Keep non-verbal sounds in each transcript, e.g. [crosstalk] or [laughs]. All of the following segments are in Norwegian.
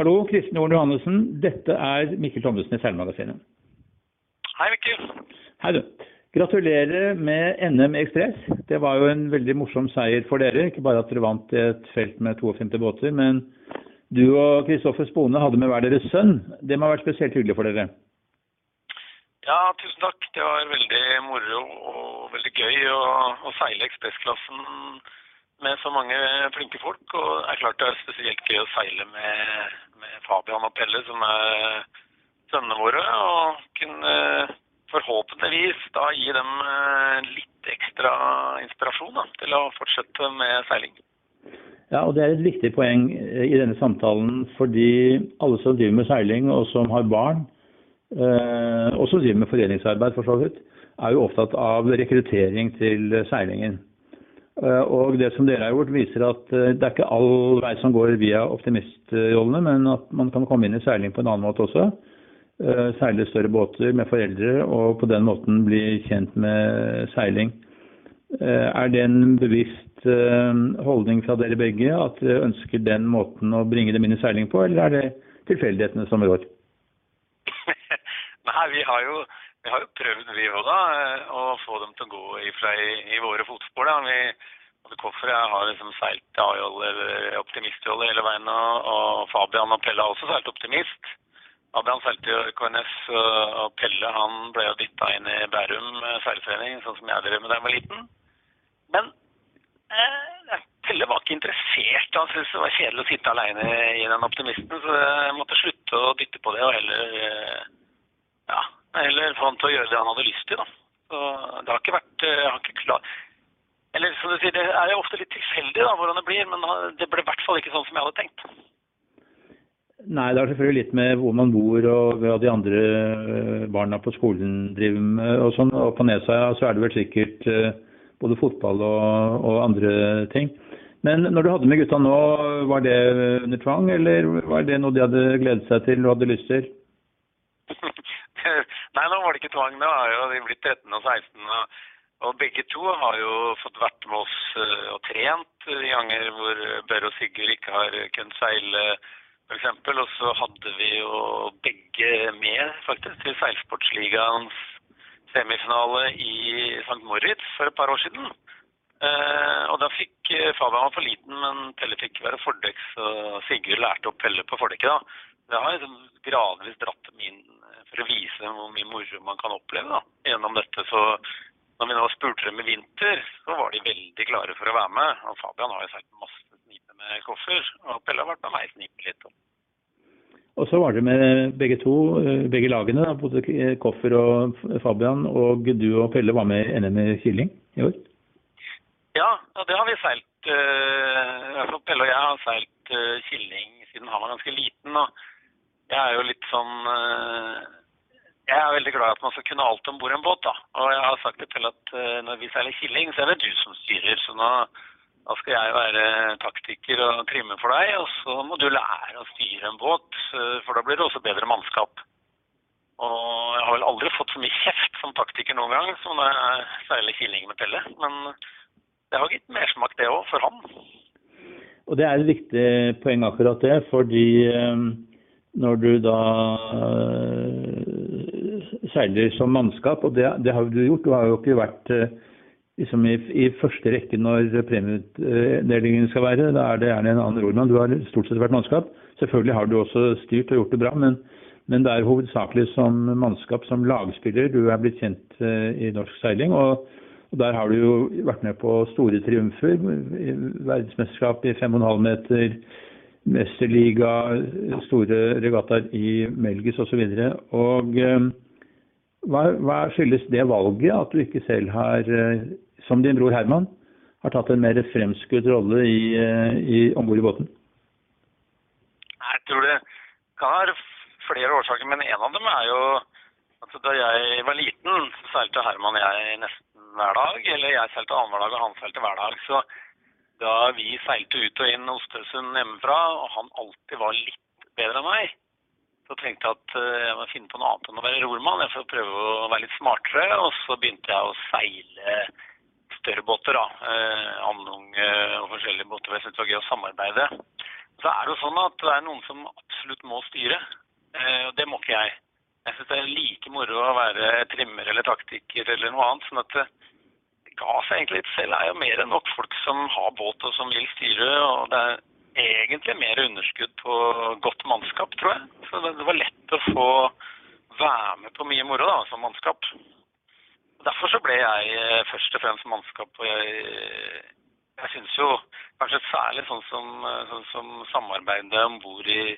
Hallo, Kristin Horn Johannessen. Dette er Mikkel Thommessen i Seilmagasinet. Hei, Mikkel. Hei, du. Gratulerer med NM Ekspress. Det var jo en veldig morsom seier for dere. Ikke bare at dere vant et felt med 52 båter, men du og Kristoffer Spone hadde med hver deres sønn. Det må ha vært spesielt hyggelig for dere? Ja, tusen takk. Det var veldig moro og veldig gøy å, å seile ekspressklassen med så mange flinke folk. Og det er klart det er spesielt gøy å seile med, med Fabian og Pelle, som er sønnene våre. Og kunne forhåpentligvis da gi dem eh, litt ekstra inspirasjon da, til å fortsette med seiling. Ja, og Det er et viktig poeng eh, i denne samtalen, fordi alle som driver med seiling og som har barn, eh, og som driver med foreningsarbeid for så vidt, er jo opptatt av rekruttering til seilingen. Eh, og det som dere har gjort, viser at eh, det er ikke all vei som går via optimistrollene, men at man kan komme inn i seiling på en annen måte også. Eh, seile større båter med foreldre og på den måten bli kjent med seiling. Er det en bevisst holdning fra dere begge at dere ønsker den måten å bringe dem inn i seiling på, eller er det tilfeldighetene som rår? [laughs] Nei, vi har jo vi har jo prøvd, vi òg, da, å få dem til å gå i, i, i våre fotspor. da. Vi, altså Koffer jeg har liksom seilt optimistrolle hele veien, og, og, Fabian og Pelle har også seilt optimist. Fabian seilte jo KNS, og Pelle han ble jo dytta inn i Bærum seilforening, sånn som jeg drev med da jeg var liten. Men eh, Pelle var ikke interessert. Han syntes det var kjedelig å sitte aleine i den optimisten, så jeg måtte slutte å dytte på det og heller eh, ja, eller få han til å gjøre det han hadde lyst til. da. Så Det har ikke vært eh, jeg har ikke klar... Eller som du sier, Det er jo ofte litt tilfeldig da, hvordan det blir, men det ble i hvert fall ikke sånn som jeg hadde tenkt. Nei, det har selvfølgelig litt med hvor man bor og hva de andre eh, barna på skolen driver med. og sånn. Og på Nesøya så er det vel sikkert eh, både fotball og, og, andre ting. Men når du hadde med gutta nå, var det under tvang, eller var det noe de hadde gledet seg til og hadde lyst til? [laughs] [laughs] Nei, nå var det ikke tvang. Nå er jo de blitt 13 og 16. Og, og, begge to har jo fått vært med oss uh, og trent de ganger hvor Børre og Sigurd ikke har kunnet seile, f.eks. Og så hadde vi jo begge med faktisk til Seilsportsligaens semifinale i St. Moritz for et par år siden. Eh, og da fikk uh, Fabian var for liten, men Pelle fikk være fordekk, så Sigurd lærte opp Pelle på fordekket. da. Det har liksom gradvis dratt min for å vise dem hvor mye moro man kan oppleve da, gjennom dette. Så når vi nå spurte dem i vinter, så var de veldig klare for å være med. Og Fabian har jo sagt masse snipe med koffer, og Pelle har vært med meg snipe litt. Og så var det med begge to, eh, begge lagene, da, både Koffer og Fabian. Og du og Pelle var med i NM i Killing i år? Ja, og det har vi seilt. Uh, Pelle og jeg har seilt uh, Killing siden han var ganske liten. og Jeg er jo litt sånn uh, jeg er veldig glad i at man skal kunne alt om bord i en båt. da. Og jeg har sagt det til at uh, når vi seiler killing, så er det du som styrer. Så nå, da skal jeg være taktiker og trimme for deg, og så må du lære å styre en båt. Uh, for da blir det også bedre mannskap. Og jeg har vel aldri fått så mye kjeft som taktiker noen gang som når jeg seiler killing med Pelle. Men det har gitt mersmak, det òg, for han. Og det er et viktig poeng akkurat det, fordi når du da seiler som mannskap, og det, det, har du gjort. Du har jo ikke vært eh, liksom i, i, første rekke når premieutdelingen skal være. Da er det gjerne en annen nordmann. Du har stort sett vært mannskap. Selvfølgelig har du også styrt og gjort det bra, men, men det er hovedsakelig som mannskap, som lagspiller, du er blitt kjent uh, i norsk seiling. Og, og, der har du jo vært med på store triumfer. Verdensmesterskap i 5,5 meter, mesterliga, store regattaer i Melgis osv. Um, hva, hva, skyldes det valget, at du ikke selv har, eh, som din bror Herman, har tatt en mer fremskutt rolle i, eh, i, om bord i båten? Jeg tror det kan være flere årsaker, men en av dem er jo at da jeg var liten, så seilte Herman og jeg nesten hver dag. Eller jeg seilte annenhver dag, og han seilte hver dag. Så da vi seilte ut og inn Ostesund hjemmefra, og han alltid var litt bedre enn meg, så tenkte jeg at eh, jeg må finne på noe annet enn å være rormann. Jeg får prøve å være litt smartere. Og så begynte jeg å seile større båter. da, eh, Andung og forskjellige båter. Jeg syntes det var gøy å samarbeide. Så er det jo sånn at det er noen som absolutt må styre. Eh, og det må ikke jeg. Jeg syns det er like moro å være trimmer eller taktiker eller noe annet. sånn at ga seg egentlig litt selv. Det er jo mer enn nok folk som har båt og som vil styre. og det er egentlig mer underskudd på godt mannskap, tror jeg. Så det var lett å få være med på mye moro da, som mannskap. Derfor så ble jeg eh, først og fremst mannskap. og jeg, jeg syns jo kanskje særlig sånn som, eh, sånn som samarbeidet om bord i,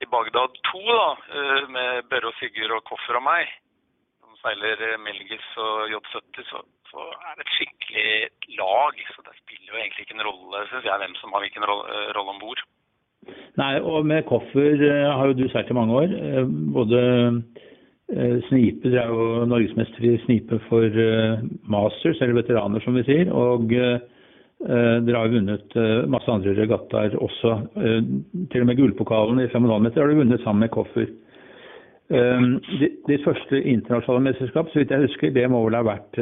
i, Bagdad 2, da, eh, med Børre og Sigurd og Koffer og meg, som seiler Melgis og J70, så, så, er det et skikkelig lag. Så det spiller jo egentlig ikke en rolle, syns jeg, hvem som har hvilken rolle, rolle om bord. Nei, og med Koffer har jo du seilt i mange år. Både Eh, snipe, Dere er jo norgesmester i snipe for masters, eller veteraner som vi sier. Og dere har vunnet uh, masse andre regattaer også. til og med gullpokalen i 5,5 meter har du vunnet sammen med Koffer. Ditt første internasjonale mesterskap, så vidt jeg husker, det må vel ha vært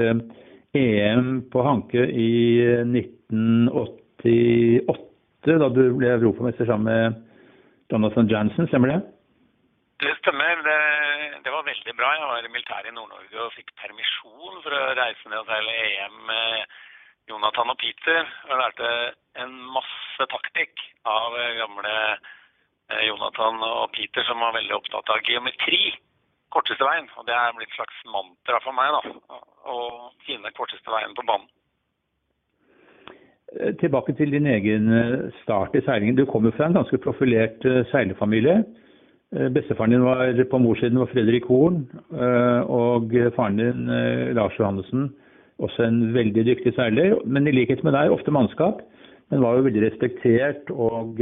EM på Hanke i 1988, da du ble europamester sammen med Jonathan Jansen, stemmer det? Det stemmer. Det, det, var veldig bra. Jeg var i militæret i Nord-Norge og fikk permisjon for å reise ned og seile EM med Jonathan og Peter. Jeg lærte en masse taktikk av gamle eh, Jonathan og Peter, som var veldig opptatt av geometri. Korteste veien. Og det er blitt et slags mantra for meg, da. Å finne korteste veien på banen. Eh, tilbake til din egen eh, start i seilingen. Du kommer fra en ganske profilert seilerfamilie. Eh, bestefaren din var på morssiden var Fredrik Horn, og faren din Lars Johannessen, også en veldig dyktig seiler. Men i likhet med deg, ofte mannskap, men var jo veldig respektert og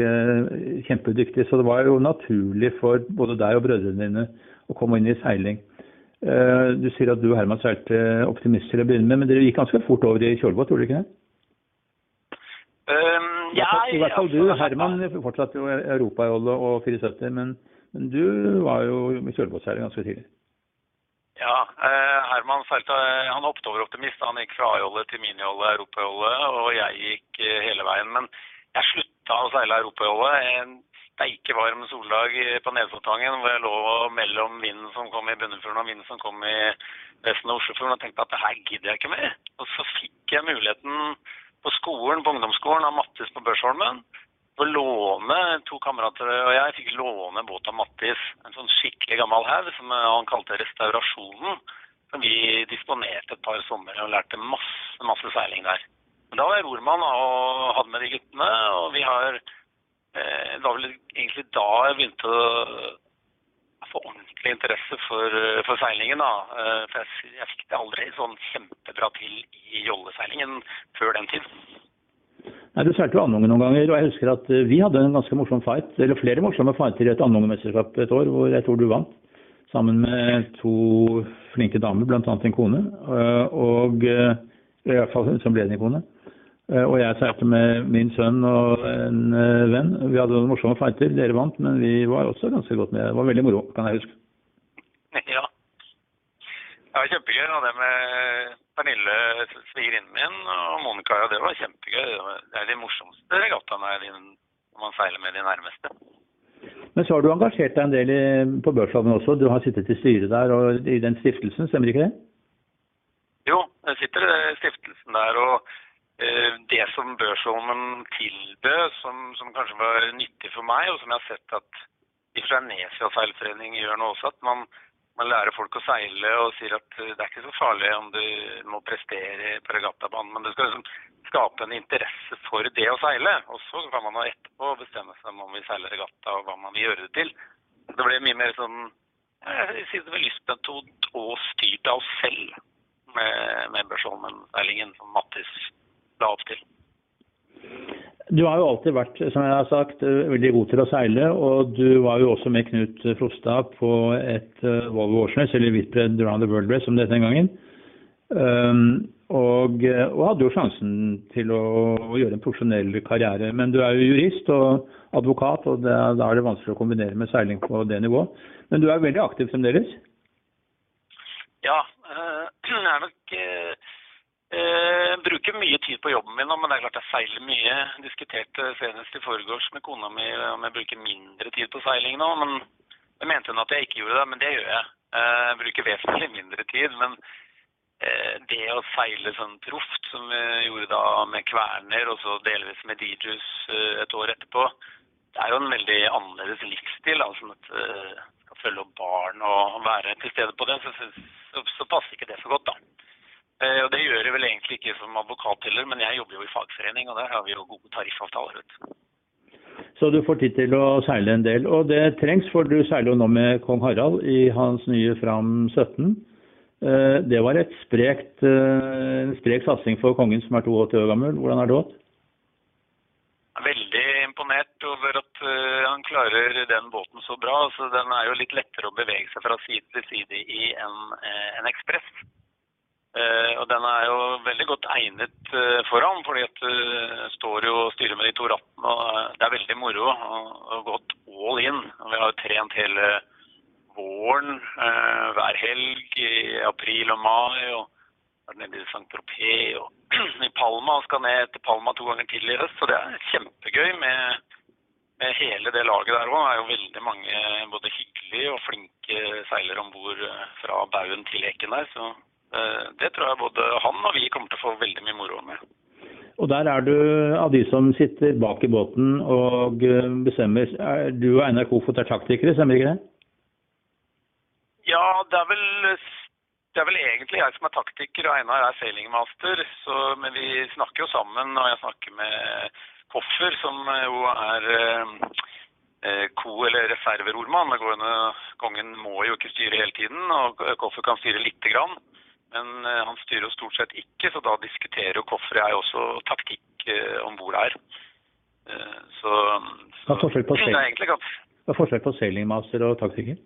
kjempedyktig. Så det var jo naturlig for både deg og brødrene dine å komme inn i seiling. Du sier at du og Herman seilte optimist til å begynne med, men dere gikk ganske fort over i kjølebåt, gjorde dere ikke det? Um, ja, I hvert fall du. Herman fortsatte jo europarolle og 74, men men du var jo i kjølebåtseiling ganske tidlig. Ja, eh, Herman seilte Han hoppet over optimist. Han gikk fra A-jolle til minijolle, europajolle, og jeg gikk eh, hele veien. Men jeg slutta å seile europajolle en steike varm soldag på Nesoddtangen hvor jeg lå mellom vinden som kom i Bunnefjorden og vinden som kom i resten av Oslofjorden og tenkte at det her gidder jeg ikke mer. Og så fikk jeg muligheten på skolen, på ungdomsskolen av Mattis på Børsholmen å låne to kamerater og jeg fikk låne båt av Mattis. En sånn skikkelig gammel haug som han kalte Restaurasjonen. Som vi disponerte et par somre og lærte masse, masse seiling der. Men da var jeg rormann og hadde med de guttene, og vi har Det var vel egentlig da jeg begynte å få ordentlig interesse for, for seilingen. da. Eh, for jeg, jeg fikk det aldri sånn kjempebra til i jolleseilingen før den tid. Nei, Du seilte jo andungen noen ganger, og jeg husker at eh, vi hadde en ganske morsom fight, eller flere morsomme fighter i et andungemesterskap et år, hvor jeg tror du vant. Sammen med to flinke damer, bl.a. en kone, eh, og eh, i hvert fall som ble din kone. Og jeg seilte med min sønn og en venn. Vi hadde noen morsomme fighter. Dere vant, men vi var også ganske godt med. Det var veldig moro, kan jeg huske. [laughs] Ja. Det var kjempegøy. Og det med Pernille, svigerinnen min, og Monica, ja, det var kjempegøy. Det er de morsomste regattaene når man seiler med de nærmeste. Men så har du engasjert deg en del i, på Børshaven også. Du har sittet i styret der og i den stiftelsen, stemmer ikke det? Jo, jeg sitter i stiftelsen der. og det som Børsholmen tilbød, som, som, kanskje var nyttig for meg, og som jeg har sett at for seg Nesia seilforening gjør nå også, at man man lærer folk å seile og sier at det er ikke så farlig om du må prestere på regattabanen, men det skal liksom skape en interesse for det å seile. Og så kan man etterpå bestemme seg om man vil seile regatta og hva man vil gjøre det til. Det ble mye mer sånn jeg synes det var lystmetod og styrt av oss selv med, med Børsholmen-seilingen Mattis la opp til. Du har jo alltid vært, som jeg har sagt, veldig god til å seile. Og du var jo også med Knut Frostad på et uh, Volvo Årsnes, eller Whitbread Round the World Race, som det het den gangen. Um, og, og, hadde jo sjansen til å, å, gjøre en profesjonell karriere. Men du er jo jurist og advokat, og det, da er det vanskelig å kombinere med seiling på det nivået. Men du er veldig aktiv fremdeles? Ja, [clears throat] Øh, jeg er nok øh, Eh, bruker mye tid på jobben min nå, men det er klart jeg seiler mye. Diskuterte senest i forgårs med kona mi om jeg bruker mindre tid på seiling nå. men Jeg mente hun at jeg ikke gjorde det, men det gjør jeg. Eh, jeg bruker vesentlig mindre tid. men eh, det å seile sånn proft, som vi gjorde da med Kverner og så delvis med DJs eh, et år etterpå, det er jo en veldig annerledes livsstil. altså at uh, skal følge opp barn og være til stede på det, så, så, så passer ikke det så godt, da. Uh, og Det gjør jeg vel egentlig ikke som advokat heller, men jeg jobber jo i fagforening, og der har vi jo gode tariffavtaler. vet. Så du får tid til å seile en del. Og det trengs, for du seiler jo nå med kong Harald i hans nye Fram 17. Uh, det var et sprekt, en sprek satsing for kongen som er 82 år gammel. Hvordan har det gått? Veldig imponert over at han klarer den båten så bra. Altså, den er jo litt lettere å bevege seg fra side til side i en, en ekspress. Uh, og den er jo veldig godt egnet for ham, fordi at du står jo og styrer med de to rattene. og Det er veldig moro og gått all in. Og vi har jo trent hele våren hver helg i april og mai. og vært nede i Saint-Tropez og [clears throat] i Palma og skal ned til Palma to ganger til i høst. Så det er kjempegøy med, med hele det laget der òg. Det er jo veldig mange både hyggelige og flinke seilere om bord fra baugen til Eken der. Så det tror jeg både han og vi kommer til å få veldig mye moro med. Og der er du av de som sitter bak i båten og eh, bestemmer. Er du og Einar Kofot er taktikere, stemmer ikke det? Ja, det er vel det er vel egentlig jeg som er taktiker, og Einar er sailingmaster. Så, men vi snakker jo sammen, og jeg snakker med Koffer, som jo er eh, ko- eller reserverormann. Kongen må jo ikke styre hele tiden, og Koffer kan styre lite grann. Men eh, han styrer jo stort sett ikke, så da diskuterer jo Koffer og jeg også taktikk eh, om bord her. Så, så, det, er det er egentlig ganske Hva er forskjell på sailingmaster og taktiker?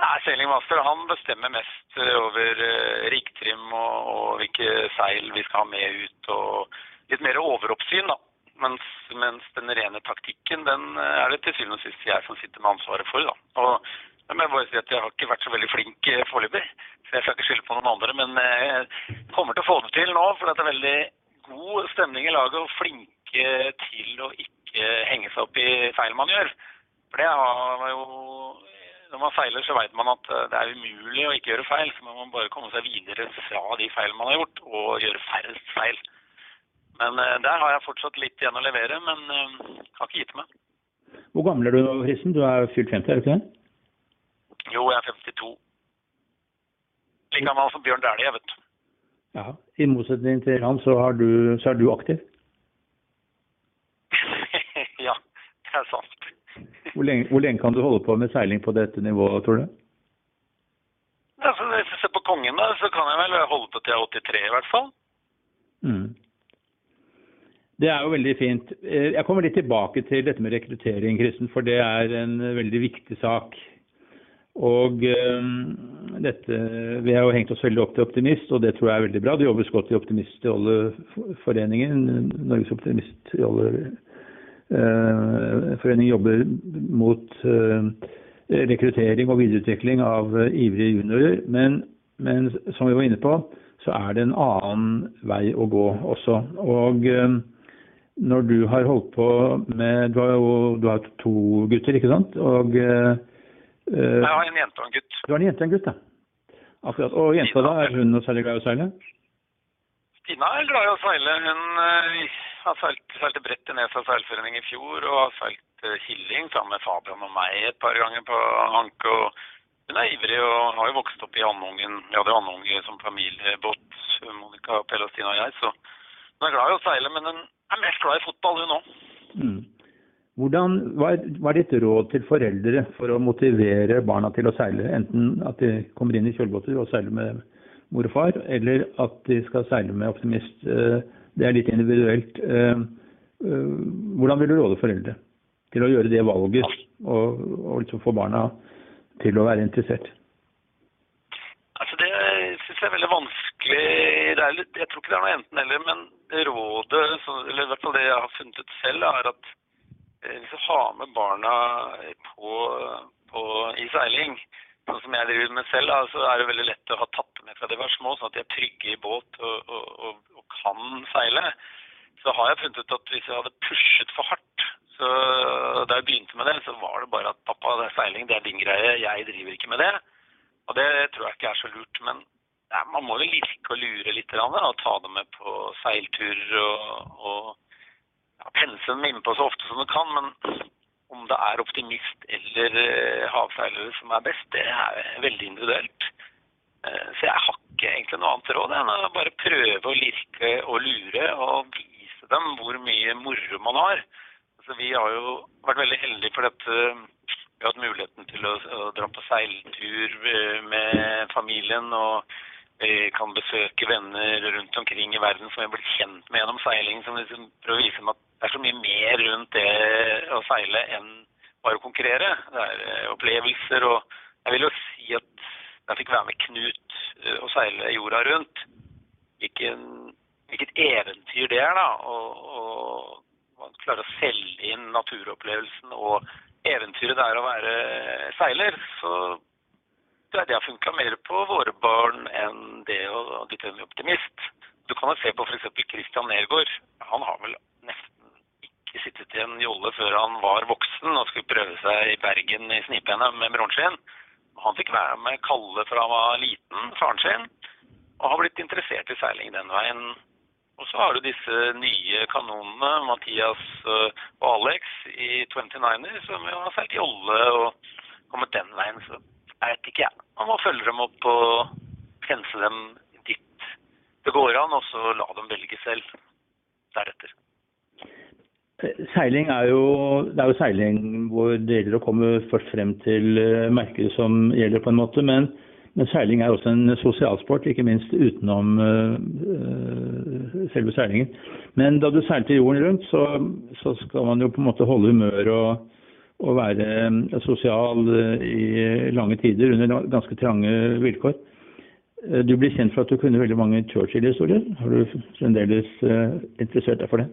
Nei, Sailingmaster han bestemmer mest eh, over riktrim riggtrim og, og, hvilke seil vi skal ha med ut. og Litt mer overoppsyn, da. Mens, mens den rene taktikken den eh, er det til syvende og sist jeg som sitter med ansvaret for. da. Og jeg må bare si at jeg har ikke vært så veldig flink uh, foreløpig, så jeg skal ikke skylde på noen andre. Men jeg kommer til å få det til nå, for det er veldig god stemning i laget og flinke til å ikke henge seg opp i feil man gjør. For det har jo når man seiler, så vet man at det er umulig å ikke gjøre feil. Så må man bare komme seg videre fra de feil man har gjort, og gjøre færrest feil. Men der har jeg fortsatt litt igjen å levere, men har ikke gitt meg. Hvor gammel er du nå, Fristen? Du er fylt 50, er du ikke det? Jo, jeg er 52. Like gammel som Bjørn Dæhlie, vet du. Ja, I motsetning til han, så, du, så er du aktiv? [laughs] ja, det er sant. Hvor lenge, hvor lenge, kan du holde på med seiling på dette nivået, tror du? Altså, hvis jeg ser på kongen, da, så kan jeg vel holde på til jeg er 83 i hvert fall. Mm. Det er jo veldig fint. Jeg kommer litt tilbake til dette med rekruttering, Kristen, for det er en veldig viktig sak. Og um, dette, Vi har jo hengt oss veldig opp til Optimist, og det tror jeg er veldig bra. Det jobbes godt i Optimistjolleforeningen. Norges Optimistjolleforening Foreningen jobber mot rekruttering og videreutvikling av ivrige juniorer. Men, men, som vi var inne på, så er det en annen vei å gå også. Og når du har holdt på med Du har jo du har to gutter, ikke sant? Og, jeg har en jente og en gutt. Du har en jente og en gutt, ja. Akkurat. Og jenta da, er hun noe særlig glad i å seile? Stina er glad i å seile. Hun har seilt, seilte brett i Nesa seilforening i fjor og har seilt killing sammen med Fabian og meg et par ganger på Anke. og Hun er ivrig og har jo vokst opp i Andungen. Vi hadde Andunge som familiebåt, Monica, Pelle og Stina og jeg. Så hun er glad i å seile, men hun er mest glad i fotball, hun òg. Mm. Hvordan, hva, er, ditt råd til foreldre for å motivere barna til å seile? Enten at de kommer inn i kjølbåter og seiler med mor og far, eller at de skal seile med optimist. Det er litt individuelt. Hvordan vil du råde foreldre til å gjøre det valget, og, og liksom få barna til å være interessert? Altså Det syns jeg er veldig vanskelig. Er litt, jeg tror ikke det er noe enten-eller, men rådet, eller i hvert fall det jeg har funnet ut selv, er at hvis du har med barna på, på, i seiling, sånn som jeg driver med selv, da, så er det veldig lett å ha tatt med fra de var små, sånn at de er trygge i båt og, og, og, og kan seile. Så har jeg funnet ut at hvis jeg hadde pushet for hardt, så da jeg begynte med det, så var det bare at pappa, det er seiling, det er din greie, jeg driver ikke med det. Og det tror jeg ikke er så lurt. Men ja, man må jo lirke og lure litt og ta dem med på seilturer og, og dem innpå så ofte som du kan. Men om det er optimist eller uh, havseilere som er best, det er veldig individuelt. Uh, så jeg har ikke egentlig noe annet råd enn å bare prøve å lirke og lure og vise dem hvor mye moro man har. Altså, vi har jo vært veldig heldige for dette. Vi har hatt muligheten til å, å dra på seiltur uh, med familien. og kan besøke venner rundt omkring i verden som vi har blitt kjent med gjennom seiling. som liksom prøver å vise dem at det er så mye mer rundt det å seile enn bare å konkurrere. Det er eh, opplevelser og Jeg vil jo si at jeg fikk være med Knut eh, og seile jorda rundt. Hvilken, hvilket eventyr det er, da. Og, og man klarer å selge inn naturopplevelsen og eventyret det er å være seiler. Så det, det har funka mer på våre barn enn det å dytte en optimist. Du kan jo se på f.eks. Christian Nergård. Han har vel nesten en jolle før han var voksen og skulle prøve seg i Bergen i Snipene med bronseskiinn. Han fikk være med Kalle fra han var liten, faren sin, og har blitt interessert i seiling den veien. Og så har du disse nye kanonene, Mathias og Alex i 29er, som jo har seilt jolle og kommet den veien. Så jeg vet ikke, jeg. Man må følge dem opp og pense dem dit det går an, og så la dem velge selv deretter. Seiling er jo, det er jo seiling hvor det gjelder å komme først frem til merket som gjelder, på en måte. Men, men seiling er også en sosialsport, ikke minst utenom uh, selve seilingen. Men da du seilte jorden rundt, så, så, skal man jo på en måte holde humør og, og være sosial i lange tider under ganske trange vilkår. Du blir kjent for at du kunne veldig mange Churchill-historier. Har du fremdeles interessert deg for det?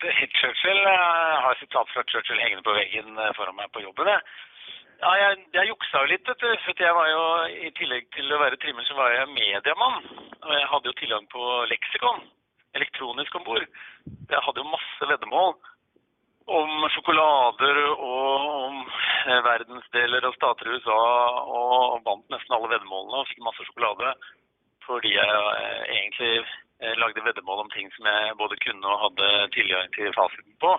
Det Churchill jeg har sitat fra Churchill hengende på veggen foran meg på jobben. Jeg. Ja, jeg, jeg juksa jo litt, vet du. For jeg var jo, I tillegg til å være trimmer, så var jeg mediemann. Og jeg hadde jo tilgang på leksikon, elektronisk om bord. Jeg hadde jo masse veddemål om sjokolader og om verdensdeler og stater i USA. Og vant nesten alle veddemålene og fikk masse sjokolade fordi jeg egentlig lagde veddemål om ting som jeg både kunne og hadde tilgang til fasiten på.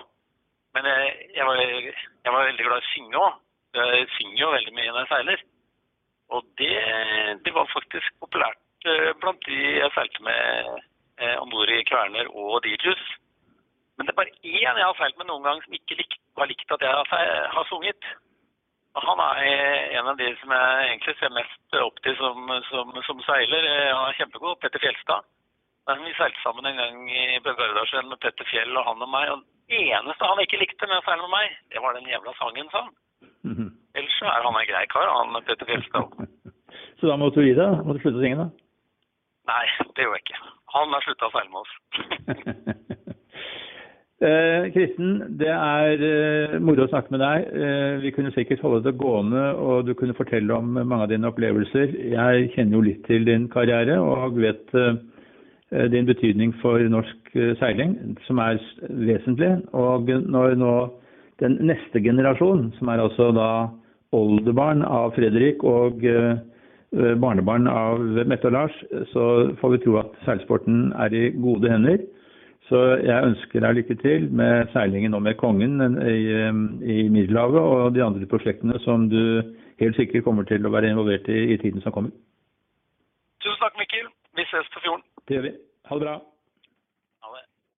Men jeg, jeg, var, jeg var, veldig glad i å synge òg. Jeg synger jo veldig mye når jeg seiler. Og det, det var faktisk populært blant de jeg seilte med eh, om bord i Kverner og DJs. Men det er bare én jeg har seilt med noen gang som ikke likt, har likt at jeg har, har sunget. Han er en av de som jeg egentlig ser mest opp til som, som, som seiler. Han er kjempegod. Petter Fjelstad. Men vi seilte sammen en gang i Bøgardasjøen med Petter Fjell og han og meg. Og det eneste han ikke likte med å seile med meg, det var den jævla sangen, sa han. Mm -hmm. Ellers så er han en grei kar, han Petter Fjelstad. [laughs] så da måtte du gi deg? Måtte du slutte å synge, da? Nei, det gjorde jeg ikke. Han har slutta å seile med oss. [laughs] Kristen, det er eh, moro å snakke med deg. Eh, vi kunne sikkert holde det gående, og du kunne fortelle om mange av dine opplevelser. Jeg kjenner jo litt til din karriere og vet eh, din betydning for norsk seiling, som er vesentlig. Og når nå den neste generasjon, som er altså da oldebarn av Fredrik og barnebarn av Mette og Lars, så får vi tro at seilsporten er i gode hender. Så jeg ønsker deg lykke til med seilingen og med Kongen i, i Middelhavet og de andre prosjektene som du helt sikkert kommer til å være involvert i i tiden som kommer. Tusen takk, Mikkel. Vi ses på fjorden. Det gjør vi. Ha det bra.